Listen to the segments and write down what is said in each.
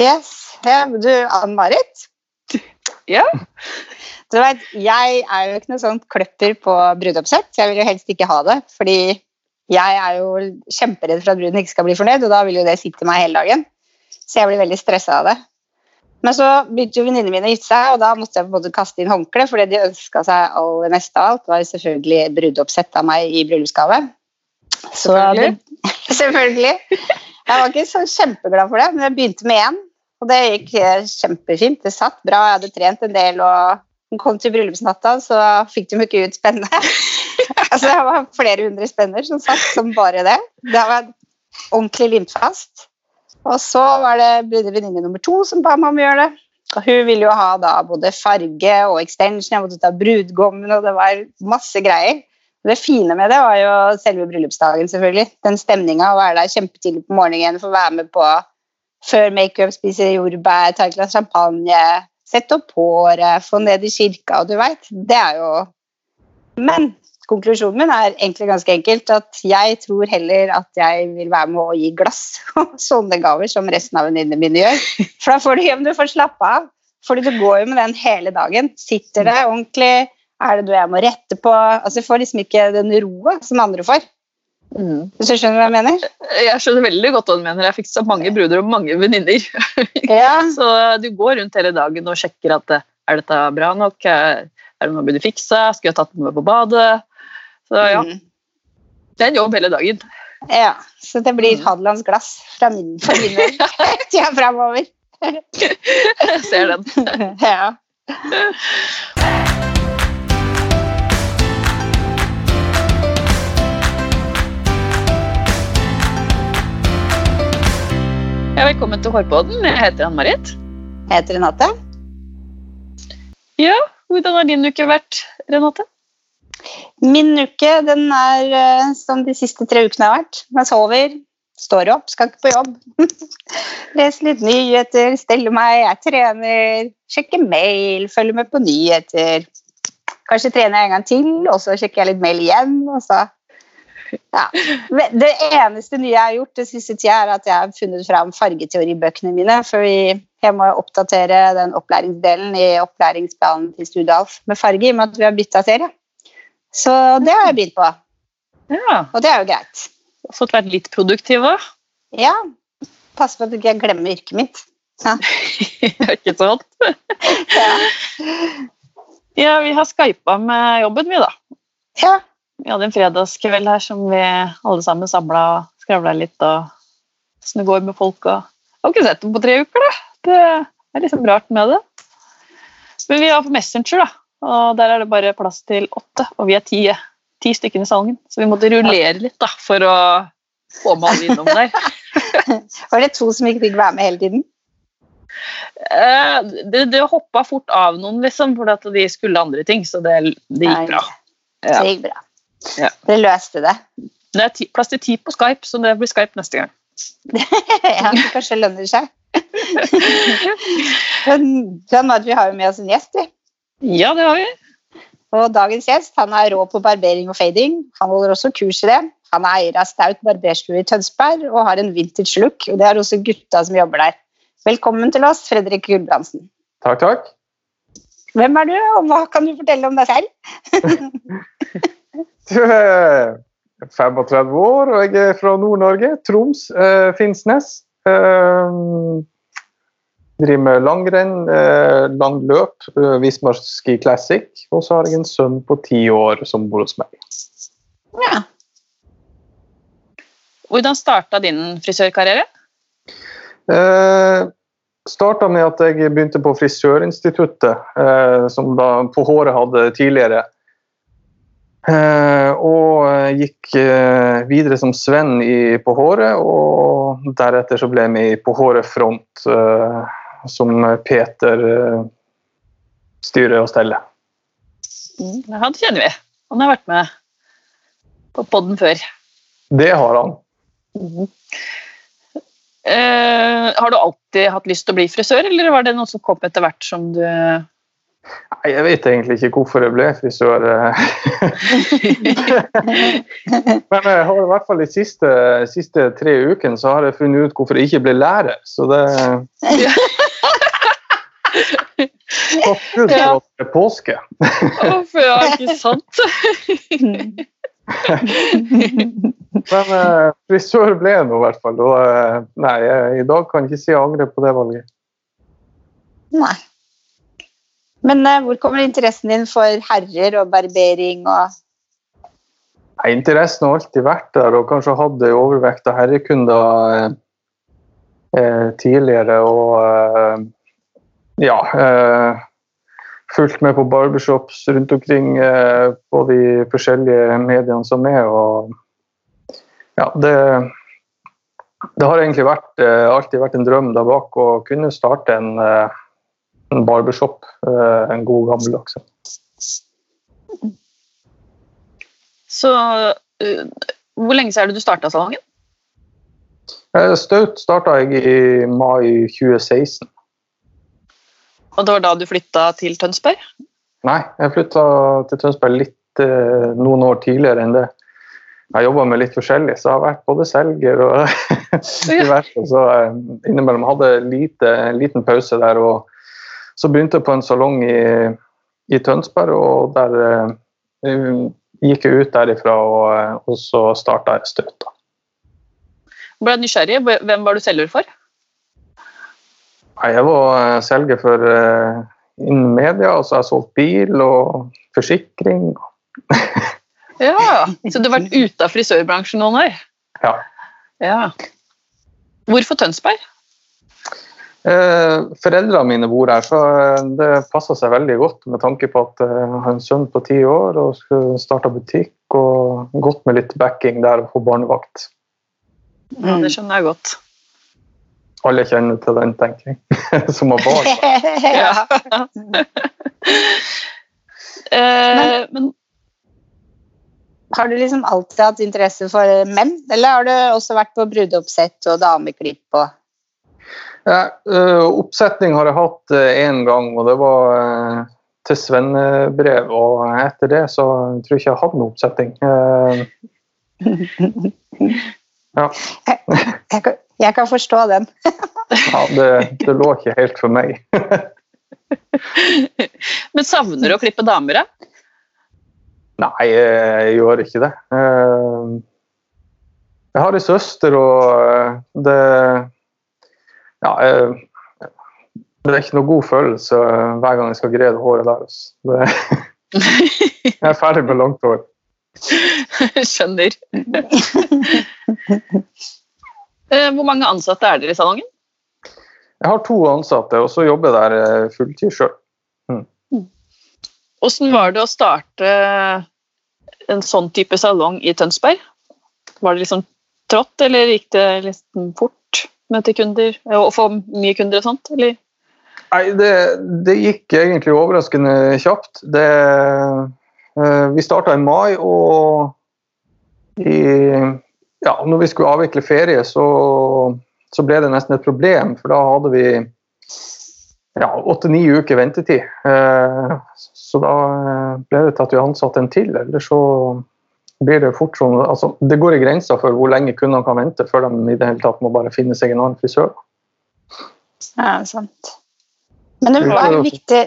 Yes. Du, Ann-Marit? Ja. Du vet, jeg er jo ikke noe sånn kløpper på brudeoppsett. Jeg vil jo helst ikke ha det, fordi jeg er jo kjemperedd for at bruden ikke skal bli fornøyd, og da vil jo det sitte meg hele dagen. Så jeg blir veldig stressa av det. Men så begynte jo venninnene mine å gifte seg, og da måtte jeg på en måte kaste inn håndkle, for det de ønska seg aller mest av alt, var selvfølgelig brudeoppsett av meg i bryllupsgave. Så- Selvfølgelig. Jeg var ikke så kjempeglad for det, men jeg begynte med én. Og det gikk kjempefint. Det satt bra, jeg hadde trent en del. og hun kom til bryllupsnatta, så fikk de ikke ut spennene. altså, det var flere hundre spenner som satt som bare det. Det var ordentlig limt fast. Og så var det venninne nummer to som ba meg om å gjøre det. Og hun ville jo ha da både farge og extension, jeg måtte ta brudgommen, og det var masse greier. Det fine med det var jo selve bryllupsdagen, selvfølgelig. Den stemninga, å være der kjempetidlig på morgenen, få være med på før makeup, spise jordbær, ta et glass champagne, sette opp håret, få ned i kirka, og du veit. Det er jo Men konklusjonen min er egentlig ganske enkelt at jeg tror heller at jeg vil være med å gi glass og sånne gaver som resten av venninnene mine gjør. For da får du hjem, du får slappe av. Fordi du går jo med den hele dagen. Sitter det ordentlig? Er det noe jeg må rette på? Altså, jeg får liksom ikke den roa som andre får. Hvis du skjønner hva jeg mener? Jeg skjønner veldig godt hva du mener. Jeg fikk så mange bruder og mange venninner. Ja. Så du går rundt hele dagen og sjekker at eh, er dette bra nok, er er det noe jeg burde fikse, skulle jeg tatt den med på badet? Så ja, Mm. det er en jobb hele dagen. ja. Så det blir Mm. Hadelands glass fra min, familie. Tida framover. Jeg ser den. Ja. Velkommen til Hårpodden. Jeg heter Ann-Marit. Jeg Heter Renate. Ja, hvordan har din uke vært, Renate? Min uke den er eh, som de siste tre ukene har vært. Jeg sover, står opp, skal ikke på jobb. Leser litt nyheter, steller meg, jeg trener, sjekker mail, følger med på nyheter. Kanskje trener jeg en gang til, og så sjekker jeg litt mail igjen. Og så. Ja. Det eneste nye jeg har gjort det siste tida, er at jeg har funnet fram fargeteoribøkene mine. For jeg må oppdatere den opplæringsdelen i opplæringsplanen til Studalf med farge, i og med at vi har bytta serie. Så det har jeg begynt på, Ja, og det er jo greit. Fått vært litt produktiv òg. Ja, Pass på at jeg ikke glemmer yrket mitt. Ja. Ikke sant? Ja. Ja, vi har skypa med jobben, vi, da. ja. Vi hadde en fredagskveld her som vi alle sammen samla og skravla litt. og Åssen det går med folk. og Jeg har ikke sett dem på tre uker, da. Det er liksom rart med det. Men vi har på Messenger, da. Og der er det bare plass til åtte, og vi er ti, ti stykker i salgen. Så vi måtte rullere litt da, for å få med alle innom der. Var det to som ikke fikk være med hele tiden? Eh, Det, det hoppa fort av noen, liksom, fordi at de skulle andre ting, så det, det gikk bra. Ja. Det gikk bra. Ja. Dere løste det. Det er ti, plass til ti på Skype, så det blir Skype neste gang. ja, det kanskje lønner seg. Men sånn at vi har jo med oss en gjest, vi. Ja, det har vi. Og dagens gjest han er rå på barbering og fading. Han holder også kurs i det. Han er eier av Staut barberstue i Tønsberg og har en vintage look. og Det er også gutta som jobber der. Velkommen til oss, Fredrik Gulbrandsen. Takk, takk. Hvem er du, og hva kan du fortelle om deg selv? Du er 35 år, og jeg er fra Nord-Norge. Troms, eh, Finnsnes. Eh, driver med langrenn, eh, langløp, eh, Vismar Ski Classic. Og så har jeg en sønn på ti år som bor hos meg. Ja. Hvordan starta din frisørkarriere? Eh, starta med at jeg begynte på Frisørinstituttet, eh, som da på håret hadde tidligere. Eh, og eh, gikk eh, videre som Sven i På håret, og deretter så ble jeg med i På håret front, som Peter styrer og steller. Ja, Han kjenner vi. Han har vært med på podden før. Det har han. Eh, har du alltid hatt lyst til å bli frisør, eller var det noe som kom etter hvert som du Nei, jeg vet egentlig ikke hvorfor jeg ble frisør. eh. Men jeg har i hvert fall de siste, siste tre ukene så har jeg funnet ut hvorfor jeg ikke ble lærer. Så det Takk Gud for påske. det påske. Uff, ja, ikke sant? Men eh, frisør ble jeg nå i hvert fall. Og eh, nei, jeg, i dag kan jeg ikke si jeg angrer på det valget. Nei. Men eh, hvor kommer interessen din for herrer og barbering og Interessen har alltid vært der, og kanskje hadde overvekt av herrekunder eh, eh, tidligere. Og eh, ja eh, Fulgt med på barbershops rundt omkring eh, på de forskjellige mediene som er. og ja, det, det har egentlig vært, alltid vært en drøm der bak å kunne starte en, eh, en barbershop. eh, en god gammeldags. Så uh, hvor lenge siden er det du starta salongen? Eh, Staut starta jeg i mai 2016. Og det var da du flytta til Tønsberg? Nei, jeg flytta til Tønsberg litt eh, noen år tidligere enn det. Jeg jobba med litt forskjellig, så jeg har vært både selger og diverse. Så eh, innimellom hadde lite, en liten pause der. og Så begynte jeg på en salong i, i Tønsberg, og der uh, gikk jeg ut derifra, og, eh, og så starta jeg Staut. da. Ble nysgjerrig. Hvem var du selger for? Jeg var eh, selger for uh, innen media, altså jeg har solgt bil og forsikring. Ja, Så du har vært ute av frisørbransjen noen år? Ja. Ja. Hvorfor Tønsberg? Eh, foreldrene mine bor her, så eh, det passer seg veldig godt med tanke på at eh, jeg har en sønn på ti år og skulle starte butikk, og godt med litt backing der og få barnevakt. Ja, det skjønner jeg godt. Alle kjenner til den, tenker jeg, som har barn. ja. Eh, men Har du liksom alltid hatt interesse for menn, eller har du også vært på brudeoppsett og dameklipp og Ja, eh, oppsetning har jeg hatt én gang, og det var eh, til svennebrev. Og etter det så tror jeg ikke jeg hadde noen oppsetning. Eh, Ja, jeg kan, jeg kan forstå den. ja det, det lå ikke helt for meg. Men savner du å klippe damer, da? Nei, jeg gjør ikke det. Eh, Jeg har ei søster, og eh, det Ja, jeg, det er ikke noe god følelse hver gang jeg skal greie det håret der. altså. Jeg er ferdig med langt hår. Skjønner. Eh, Hvor mange ansatte er dere i salongen? Jeg har to ansatte, og så jobber jeg der eh, fulltid sjøl. Hvordan var det å starte en sånn type salong i Tønsberg? Var det liksom trått, eller gikk det liksom fort? Møte kunder og få mye kunder og sånt? Eller? Nei, det, det gikk egentlig overraskende kjapt. Det, eh, vi starta i mai, og i, ja, når vi skulle avvikle ferie, så, så ble det nesten et problem. For da hadde vi ja, åtte-ni uker ventetid. Eh, så da eh, ble det til at vi ansatte en til. Eller så blir det fort sånn altså, Det går i grenser for hvor lenge kundene kan vente før de i det hele tatt må bare finne seg en annen frisør. Ja, sant. Men hva er viktig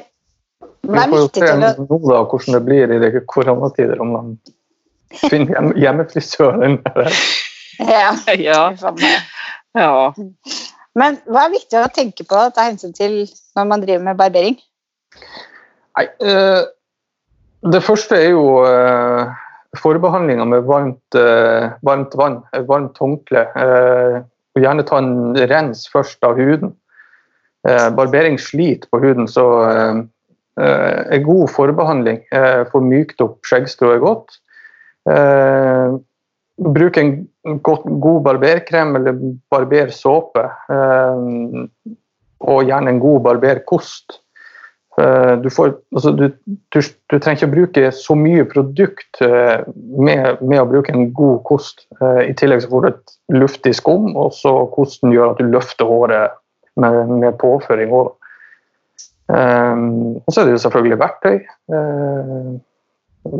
Vi Hva er får jo se nå da hvordan det blir i de koronatider, om de finner hjem, hjemmefrisøren. Ja. Ja. ja. Men hva er viktig å tenke på ta hensyn til når man driver med barbering? Nei, eh, det første er jo eh, forbehandlinga med varmt, eh, varmt vann, eh, varmt håndkle. Eh, og gjerne ta en rens først av huden. Barbering sliter på huden, så en god forbehandling eh, får mykt opp skjeggstrået godt. Bruk en god barberkrem eller barbersåpe. Og gjerne en god barberkost. Eh, Du, får, altså du, du, du trenger ikke å bruke så mye produkt eh, med, med å bruke en god kost. Eh, I tillegg så får du et luftig skum, og så kosten gjør at du løfter håret med, med påføring. Også. Um, og så er det jo selvfølgelig verktøy. Uh,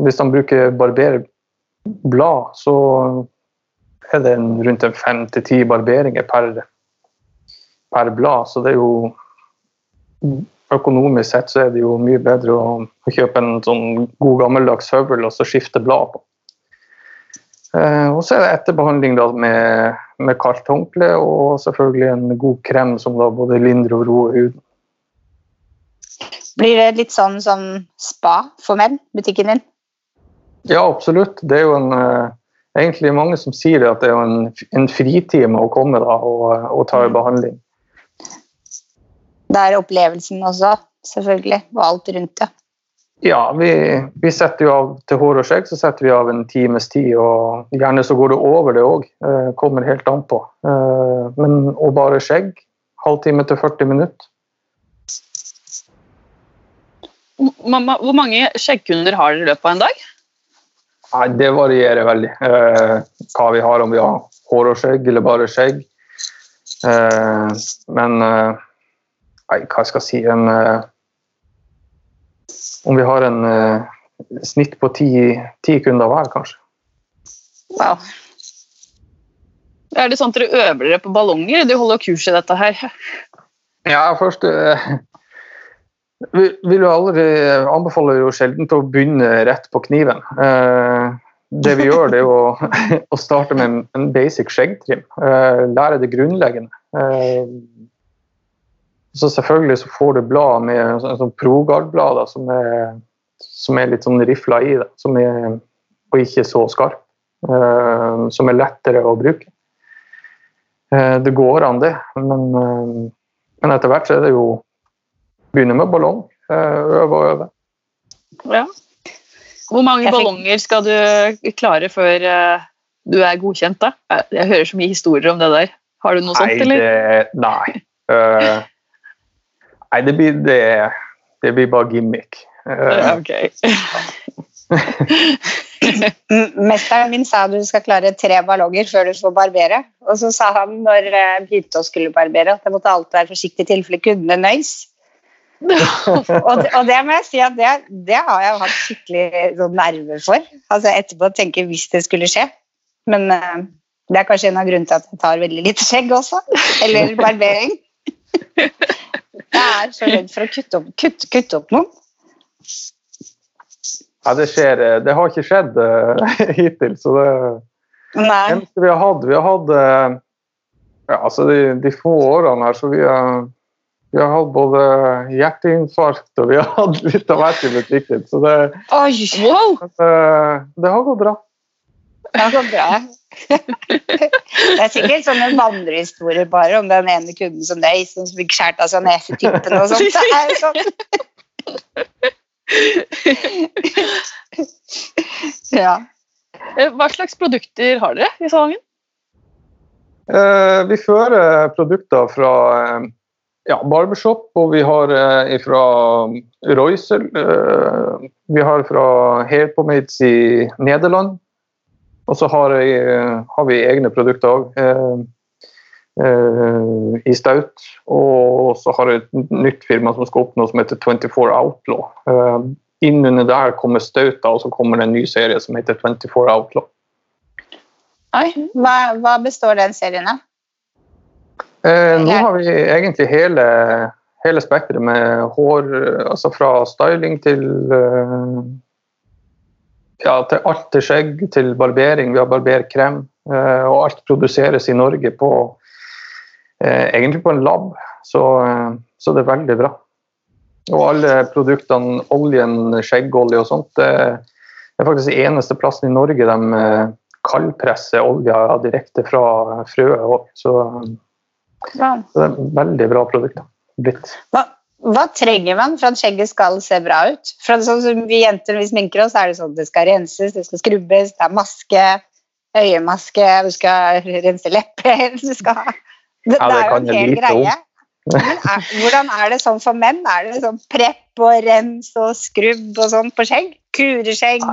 hvis de bruker barberblad, så er det en, rundt fem til ti barberinger per, per blad. Så det er jo Økonomisk sett så er det jo mye bedre å, å kjøpe en sånn god gammeldags høvel og så skifte blad på. Uh, og så er det etterbehandling da med, med kaldt håndkle og selvfølgelig en god krem som da både lindrer og roer huden. Blir det litt sånn som spa for menn, butikken din? Ja, absolutt. Det er jo en, uh, egentlig mange som sier at det er en, en fritime å komme da, og, og ta i behandling. Det er opplevelsen også, selvfølgelig, og alt rundt det. Ja, vi, vi, setter jo av til hår og skjegg så setter vi av en times tid. og Gjerne så går det over det òg. Eh, kommer helt an på. Eh, men å bare skjegg, halvtime til 40 minutter. Mamma, hvor mange skjeggkunder har dere i løpet av en dag? Nei, Det varierer veldig. Eh, hva vi har, om vi har hår og skjegg eller bare skjegg. Eh, men eh, Nei, hva skal jeg si en, eh, Om vi har en eh, snitt på ti, ti kunder hver, kanskje. Wow. Er det sånn at dere øver dere på ballonger? Du holder kurs i dette her. Ja, først eh, vi vil jo aldri anbefaler jo sjelden å begynne rett på kniven. Det vi gjør, det er å, å starte med en, basic skjeggtrim. Lære det grunnleggende. Så selvfølgelig så får du blad med sånn, sånn Progard-blad som, som, er litt sånn rifla i det, som er, og ikke så skarp. Uh, som er lettere å bruke. Uh, det går an, det, men, uh, men etter hvert så er det jo begynne med ballong. Øve og øve. Ja. Hvor mange ballonger skal du klare før du er godkjent, da? Jeg hører så mye historier om det der. Har du noe nei, sånt, eller? Det, nei. Nei, det blir, det, det blir bare gimmick. Uh, ok. Mesteren min sa du skal klare tre ballonger før du får barbere. Og så sa han når jeg begynte å skulle barbere, at jeg måtte alltid være forsiktig i tilfelle kundene nøys. og, det, og, det, må jeg si at det, det har jeg hatt skikkelig sånn nerver for. Altså etterpå tenke hvis det skulle skje. Men uh, det er kanskje en av grunnene til at jeg tar veldig lite skjegg også. Eller barbering. Jeg er så redd for å kutte opp, kutte, kutte opp noen. Ja, det skjer. Det har ikke skjedd uh, hittil, så det Nei. eneste vi har hatt Vi har hatt uh, ja, altså de, de, få årene her, så vi har, vi har hatt både hjerteinfarkt og vi har hatt litt av hvert i butikken. Så det, Oi, wow. det, det har gått bra. Det så bra. det er sikkert sånne vandrehistorier bare om den ene kunden som deg som fikk skåret av seg nesetippen og sånt. Det er sånn. ja. Hva slags produkter har dere i salongen? Eh, vi fører produkter fra eh, ja, barbershop, og vi har eh, fra Reusel. Eh, vi har fra Hair Pomades i Nederland. Og så har, har, vi egne produkter òg. Eh, eh, I Staut. Og så har jeg et nytt firma som skal oppnå som heter 24 Outlaw. Innunder der kommer Stauta, og så kommer det en ny serie som heter 24 Outlaw. Oi, hva, hva består den serien av? Eh, nå har vi egentlig hele, hele spekteret med hår, altså fra styling til uh, ja, til alt til skjegg, til barbering. Vi har barberkrem. og alt produseres i Norge på eh, egentlig på en lab, så, så, det er veldig bra. Og alle produktene, oljen, skjeggolje og sånt, det er faktisk den eneste plassen i Norge de eh, kaldpresser olja direkte fra frøet. Så, så det er veldig bra produkter blitt. Hva, hva, trenger man for at skjegget skal se bra ut? For sånn som Vi jenter vi sminker oss, er det sånn at det skal renses, det skal skrubbes, det er maske, øyemaske, du skal rense lepper du skal det, ja, det, det er jo en hel greie. Er, hvordan er det sånn for menn? Er det sånn prepp og rens og skrubb og sånn på skjegg? Kureskjegg?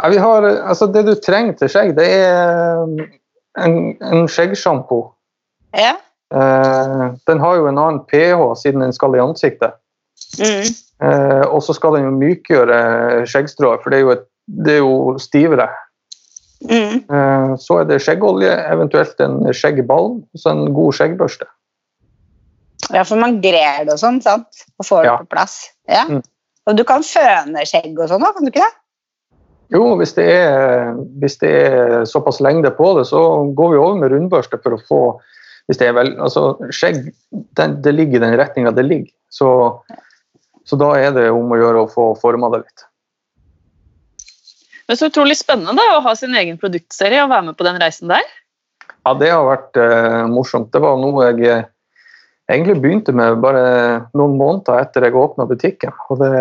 Ja, vi har, altså det du trenger til skjegg, det er um, en, en skjeggsjampo. Ja. Uh, den har jo en annen pH siden den skal i ansiktet. Mm. Eh, og så skal den jo mykgjøre skjeggstrået, for det er jo, et, det er jo stivere. Mm. Eh, så er det skjeggolje, eventuelt en skjeggball og så en god skjeggbørste. Ja, for man grer det og sånn, sant? Og får det på plass. Ja. Mm. Og du kan føne skjegg og sånn, òg, kan du ikke det? Jo, hvis det, er, hvis det er såpass lengde på det, så går vi over med rundbørste for å få hvis det er vel, altså Skjegg den, det ligger i den retninga det ligger. Så, så da er det om å gjøre å få forma det litt. Det er så utrolig spennende da, å ha sin egen produktserie og være med på den reisen der. Ja, det har vært eh, morsomt. Det var noe jeg eh, egentlig begynte med bare noen måneder etter jeg åpna butikken. Og det,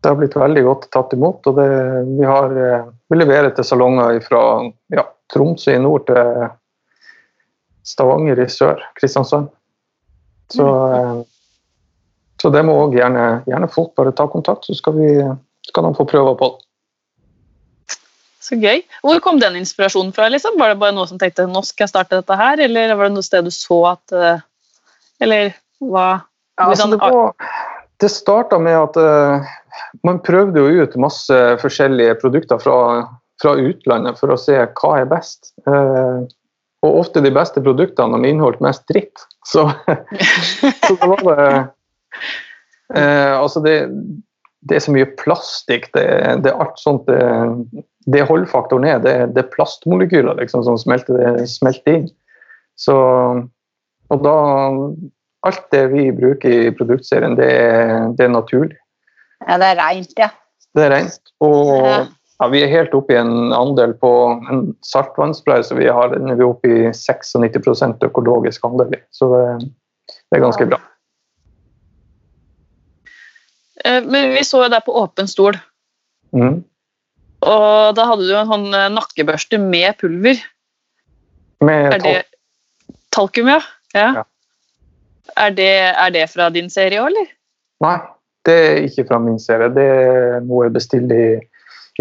det har blitt veldig godt tatt imot. Og det, vi, har, eh, vi leverer til salonger fra ja, Tromsø i nord til Stavanger i sør, Kristiansand. Så, eh, så det må òg gjerne, gjerne folk bare ta kontakt, så skal, vi, skal de få prøve på det. Så gøy. Hvor kom den inspirasjonen fra? liksom? Var det bare noe som tenkte nå skal jeg starte dette her, eller var det noe sted du så at eh, Eller hva? Ja, altså, det, var, det starta med at uh, man prøvde jo ut masse forskjellige produkter fra, fra utlandet for å se hva er best. Uh, og ofte de beste produktene de inneholdt mest dritt. Så, så det var det eh, Altså, det, det, er så mye plastikk. Det, det er alt sånt det, det holdfaktoren er, det, det er plastmolekyler liksom, som smelter, smelter inn. Så, og da alt det vi bruker i produktserien, det er, det er naturlig. Ja, det er reint, ja. Det er rent. Og ja, vi er helt oppe i en andel på en saltvannspray, så vi har, er vi oppe i 96 økologisk andel. Så det, det, er ganske bra. Men vi så jo deg på åpen stol. Mm. Og da hadde du en sånn nakkebørste med pulver. Med er det talkum, ja? ja. ja. Er, det, er, det, fra din serie òg, eller? Nei, det er ikke fra min serie. Det er noe jeg bestiller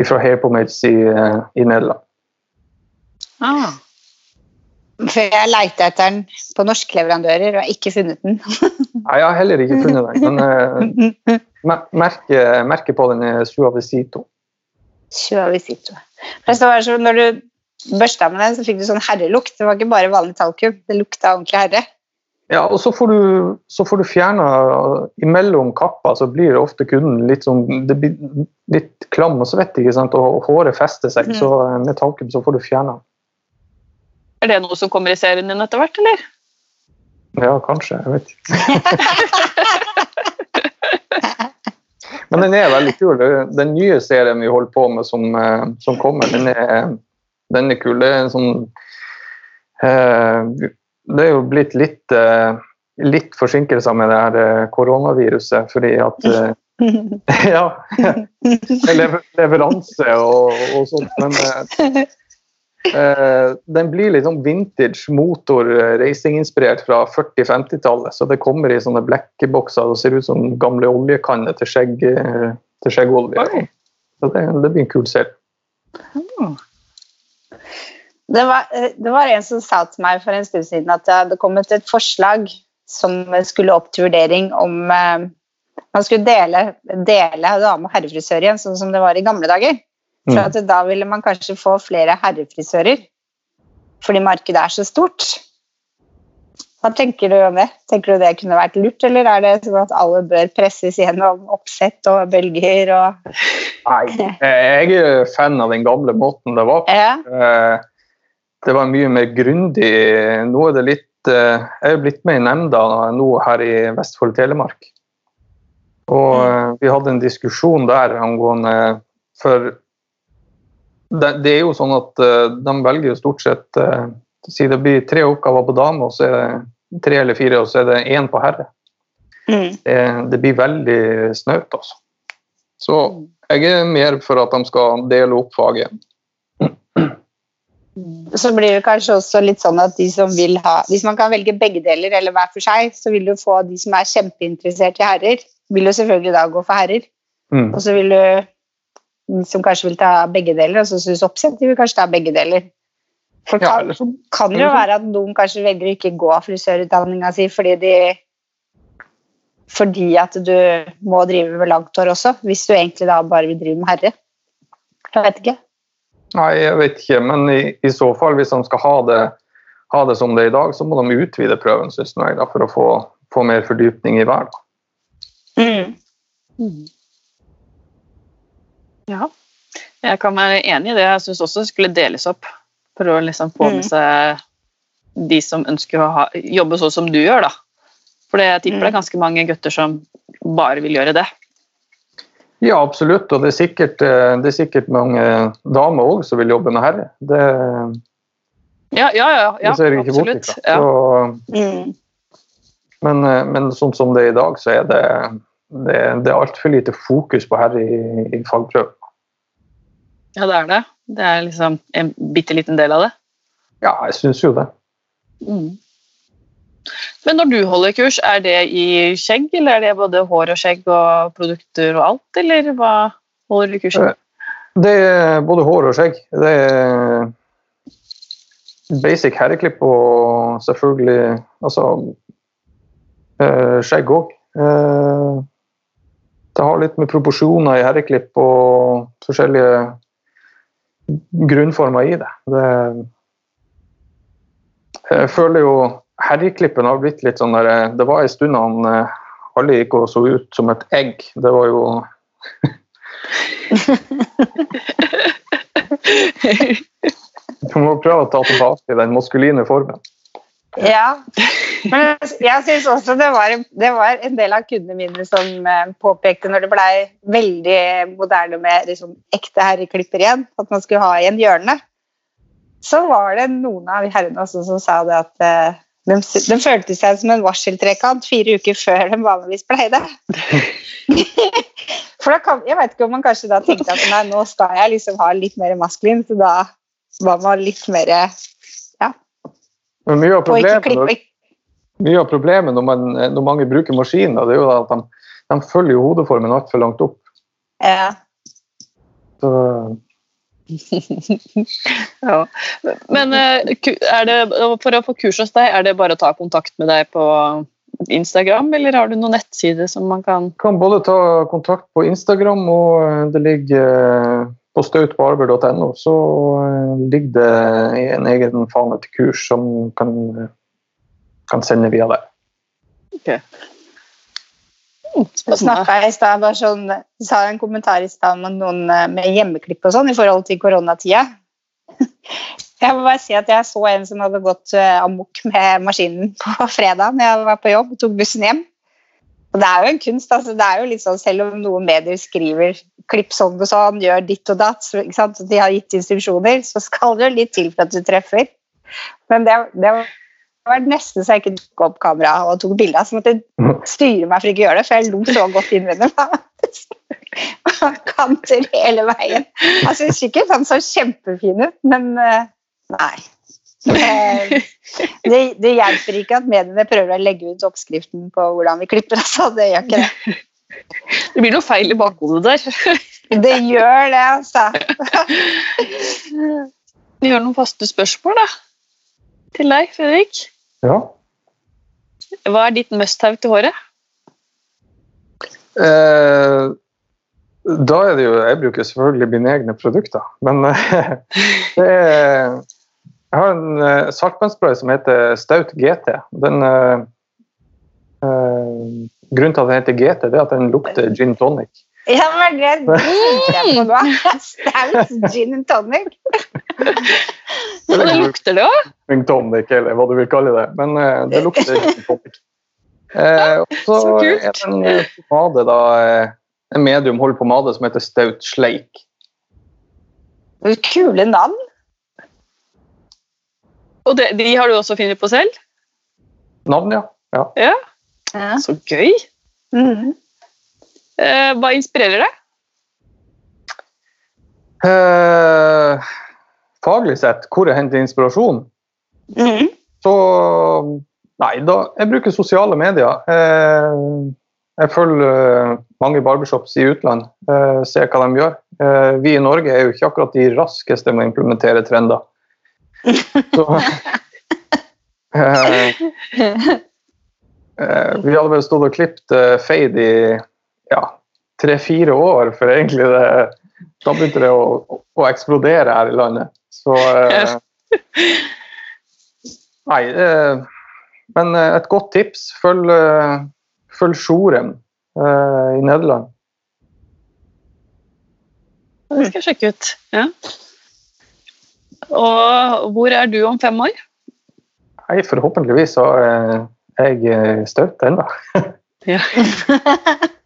fra Hairpomades i, i Nederland. Ah. For jeg leita etter den på norske leverandører og har ikke funnet den. Nei, jeg har heller ikke funnet den, men uh, merket, merke på den er suavisito suavisito var når du børsta med den, så fikk du sånn herrelukt. Det var ikke bare vanlig talkum, det lukta ordentlig herre. Ja, og så får du, så får du fjerna Imellom kappa så blir det ofte kunden litt sånn det blir litt klam og svett, ikke sant? og håret fester seg. Mm. Så med talkum så får du fjerna Er det noe som kommer i serien din etter hvert, eller? Ja, kanskje. Jeg vet ikke. Men den er veldig kul. Den nye serien vi holder på med som, som kommer, den er, den er kul. Det er en sånn eh, det er jo blitt litt, uh, litt forsinkelser med det her koronaviruset, fordi at uh, Ja. Leveranse og, og sånt. Men uh, den blir litt sånn vintage motor racinginspirert fra 40-50-tallet. Så det kommer i sånne blekkebokser og ser ut som gamle oljekanner til, skjegg, til skjeggolje. Så det, det, blir en kul serie. Mm. Det var, det var, en som sa til meg for en stund siden at det hadde kommet et forslag som skulle opp til vurdering om eh, man skulle dele, dele dame- og herrefrisør igjen, sånn som det var i gamle dager. For at da ville man kanskje få flere herrefrisører, fordi markedet er så stort. Hva tenker du om det? Tenker du det kunne vært lurt, eller er det sånn at alle bør presses gjennom oppsett og bølger og Nei, jeg er fan av den gamle måten det var på. Ja. Det var mye mer grundig. Nå er det litt Jeg er blitt med i nemnda nå her i Vestfold Telemark. Og vi hadde en diskusjon der angående For det, er jo sånn at de velger jo stort sett Si det blir tre oppgaver på dame, og så er det tre eller fire, og så er det én på herre. Mm. Det, det, blir veldig snaut, altså. Så jeg er mer for at de skal dele opp faget. Så blir det kanskje også litt sånn at de som vil ha Hvis man kan velge begge deler eller hver for seg, så vil du få de som er kjempeinteressert i herrer, vil jo selvfølgelig da gå for herrer. Mm. Og så vil du de som kanskje vil ta begge deler, og så syns oppsett de vil kanskje ta begge deler. For Ja, kan, så- kan det jo være at noen kanskje velger å ikke gå frisørutdanninga si fordi de fordi at du må drive med langt hår også, hvis du egentlig da bare vil drive med herre. Jeg vet ikke. Nei, jeg vet ikke, men i, i så fall, hvis de skal ha det, ha det som det er i dag, så må de utvide prøven, synes jeg, da, for å få, få mer fordypning i hver. Mm. Mm. Ja. Jeg kan være enig i det. Jeg syns også det skulle deles opp for å liksom få med Mm. seg de som ønsker å ha, jobbe sånn som du gjør, da. For jeg tipper det er ganske mange gutter som bare vil gjøre det. Ja, absolutt, og det er sikkert, eh, det er sikkert mange damer òg som vil jobbe med herre. Det, Ja, ja, ja. ja det ser jeg ikke bort absolutt. ifra. Ja. Så, Mm. men, eh, men sånn som det er i dag, så er det, det, det er altfor lite fokus på herre i, i fagprøven. ja, det er det. Det er liksom en bitte liten del av det. Ja, jeg syns jo det. Mm. Men når du holder kurs, er det i skjegg, eller er det både hår og skjegg og produkter og alt, eller hva holder du kurs i? Eh, Det er både hår og skjegg. Det er basic herreklipp og selvfølgelig altså eh, skjegg òg. Eh, det har litt med proporsjoner i herreklipp og forskjellige grunnformer i det. det jeg føler jo herreklippen har blitt litt sånn der Det var en stund han eh, alle gikk og så ut som et egg. Det var jo Du må prøve å ta tilbake den maskuline formen. Ja. Men jeg- syns også det var, det var en del av kundene mine som eh, påpekte når det blei veldig moderne med liksom, ekte herreklipper igjen, at man skulle ha igjen hjørnet, så var det noen av herrene også som sa det at eh, de, de følte seg som en varseltrekant fire uker før de vanligvis pleide. For da kan, Jeg vet ikke om man kanskje da tenkte at nei, nå skal jeg liksom ha litt mer maskulin, så da var man litt mer Ja. Men mye av problemet, når, mye av problemet når, man, når mange bruker maskiner, det er jo at de, de følger jo hodeformen altfor langt opp. Ja. Så, Ja. Men eh, det, for å få kurs hos deg, er det bare å ta kontakt med deg på Instagram, eller har du noen nettside som man kan kan både ta kontakt på Instagram, og eh, det ligger eh, på stautbarber.no. Så ligger det en egen fane til kurs som kan, kan sende via der. Mm, Og snakka jeg i stad bare sånn, sa en kommentar i stad om noen eh, med hjemmeklipp og sånn i forhold til koronatida. Jeg må bare si at jeg så en som hadde gått eh, amok med maskinen på fredag når jeg var på jobb og tok bussen hjem. Og det er jo en kunst. altså det er jo litt sånn, Selv om noen medier skriver 'klipp sånn og sånn', 'gjør ditt og datt', så, ikke sant? og de har gitt instruksjoner, så skal det jo litt til for at du treffer. Men det, det var nesten så jeg ikke tok opp kameraet og tok bilde. Så måtte jeg styre meg for ikke å gjøre det, for jeg lo så godt innvendig. Kanter hele veien. Altså, sikkert han så kjempefin ut, men eh, nei. Det, det, det hjelper ikke at mediene prøver å legge ut oppskriften på hvordan vi klipper. Altså. Det gjør ikke det. Det blir noe feil i bakhodet der. Det gjør det, altså. Vi har noen faste spørsmål da, til deg, Fredrik. Ja. Hva er ditt must-have til håret? Eh, da er det jo Jeg bruker selvfølgelig mine egne produkter, men eh, det er Jeg har en eh, som heter Staut GT. Den eh, eh, Grunnen til at den heter GT, det er at den lukter gin tonic. Ja, men det tenkte jeg på nå. Staut gin tonic. Og det lukter det òg? Gin tonic, eller hva du vil kalle det. Men uh, det lukter gin tonic. Uh, og så Så kult. er det en eh, pomade, da, en medium hold pomade som heter Staut Sleik. Kule navn. Og det, de har du også funnet på selv? Navn, ja. ja. Ja, Ja. Så gøy. Mm. Uh, hva inspirerer deg? Eh, faglig sett, hvor jeg henter inspirasjon, Mm. så Nei, da, jeg bruker sosiale medier. Eh, jeg følger eh, mange barbershops i utland, eh, ser hva de gjør. Eh, vi i Norge er jo ikke akkurat de raskeste med å implementere trender. Så, eh, eh, Vi hadde vel stått og klippet fade i ja, tre-fire år før egentlig det Da begynte det å, å eksplodere her i landet. Så eh, Nei. Eh, men eh, et godt tips. Følg, eh, følg Sjorem eh, i Nederland. Det skal jeg sjekke ut. Ja. Og hvor er du om fem år? Nei, forhåpentligvis så er jeg støtt ennå. Ja.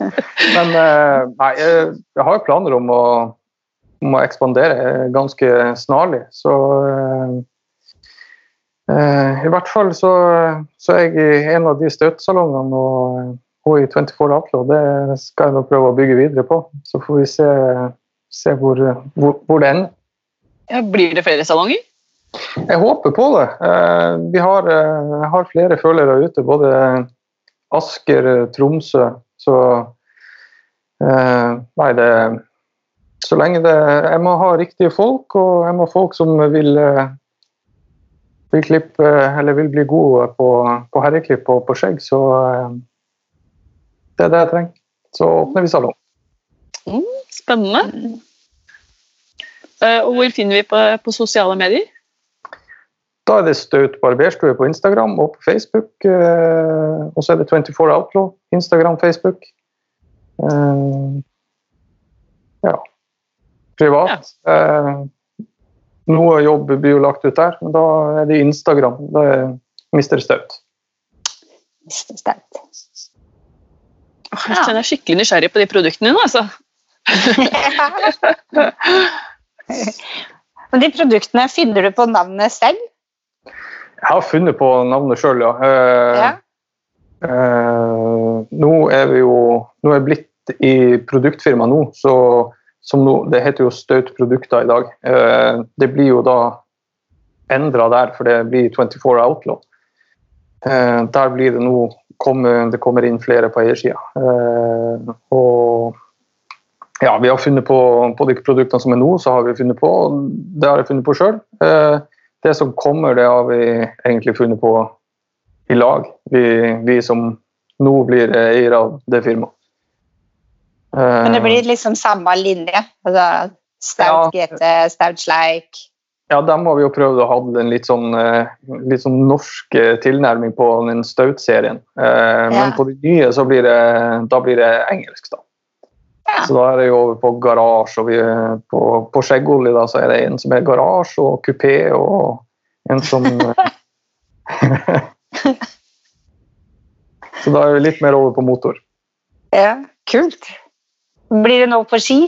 Men eh, nei, jeg, har jo planer om å, om å ekspandere ganske snarlig, så eh, eh, I hvert fall så, så er jeg i en av de støtsalongene og, og i 24 Outlaw. Det skal jeg nå prøve å bygge videre på. Så får vi se, se hvor, hvor, hvor det ender. Ja, blir det flere salonger? Jeg håper på det. Eh, vi har, har flere følgere ute, både Asker, Tromsø. Så eh, Nei, det Så lenge det Jeg må ha riktige folk, og jeg må ha folk som vil vil klippe, eller vil bli gode på, på herreklipp og på skjegg, så det er det jeg trenger. Så åpner vi salong. Mm, spennende. Og hvor finner vi på, på sosiale medier? Da er det Staut barberstue på Instagram og på Facebook. Eh, og så er det 24 Outlaw. Instagram, Facebook. Eh, ja. Privat. Ja. Eh, noe jobb blir jo lagt ut der, men da er det Instagram. Da er Mr. Staut. Mr. Staut. Jeg kjenner er skikkelig nysgjerrig på de produktene nå, altså. Men de produktene, finner du på navnet selv? Jeg har funnet på navnet sjøl, ja. Uh, ja. Uh, nå er vi jo Nå er jeg blitt i produktfirma nå, så nå, det heter jo Staut Produkter i dag. Uh, det blir jo da endra der, for det blir 24 Outlaw. der blir det nå kommer, Det kommer inn flere på eiersida. og ja, vi har funnet på, på de produktene som er nå, så har vi funnet på. Det har jeg funnet på sjøl det som kommer, det har vi egentlig funnet på i lag. Vi, vi som nå blir eiere av det firmaet. Men det blir liksom samme linje? Altså Stout ja, GT, Stout Sleik? Ja, dem har vi jo prøvd å ha en litt sånn, litt sånn norsk tilnærming på den Stout-serien. Men ja. på de nye så blir det, da blir det engelsk, da. Så da er det jo over på garasje, og vi, på, på Skjeggolje da, så er det en som er garasje og kupé, og en som Så da er vi litt mer over på motor. Ja, kult. Blir det noe på ski?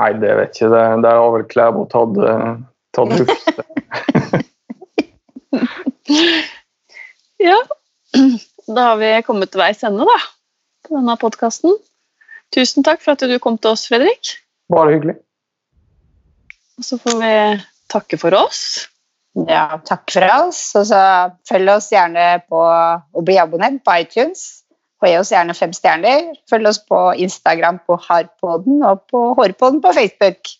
Nei, det vet jeg ikke. Der har vel Klæbo tatt, tatt luft. ja. Da har vi kommet til veis ende, da. På denne podkasten. Tusen takk for at du kom til oss, Fredrik. Bare hyggelig. Og så får vi takke for oss. Ja, takk for oss. Og så følg oss gjerne på og bli abonnent på iTunes. Og gi oss gjerne fem stjerner. Følg oss på Instagram på Harpodden og på Hårpodden på Facebook.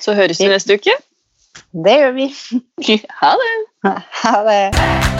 Så høres vi neste uke. Det gjør vi. Ha det. Ha det.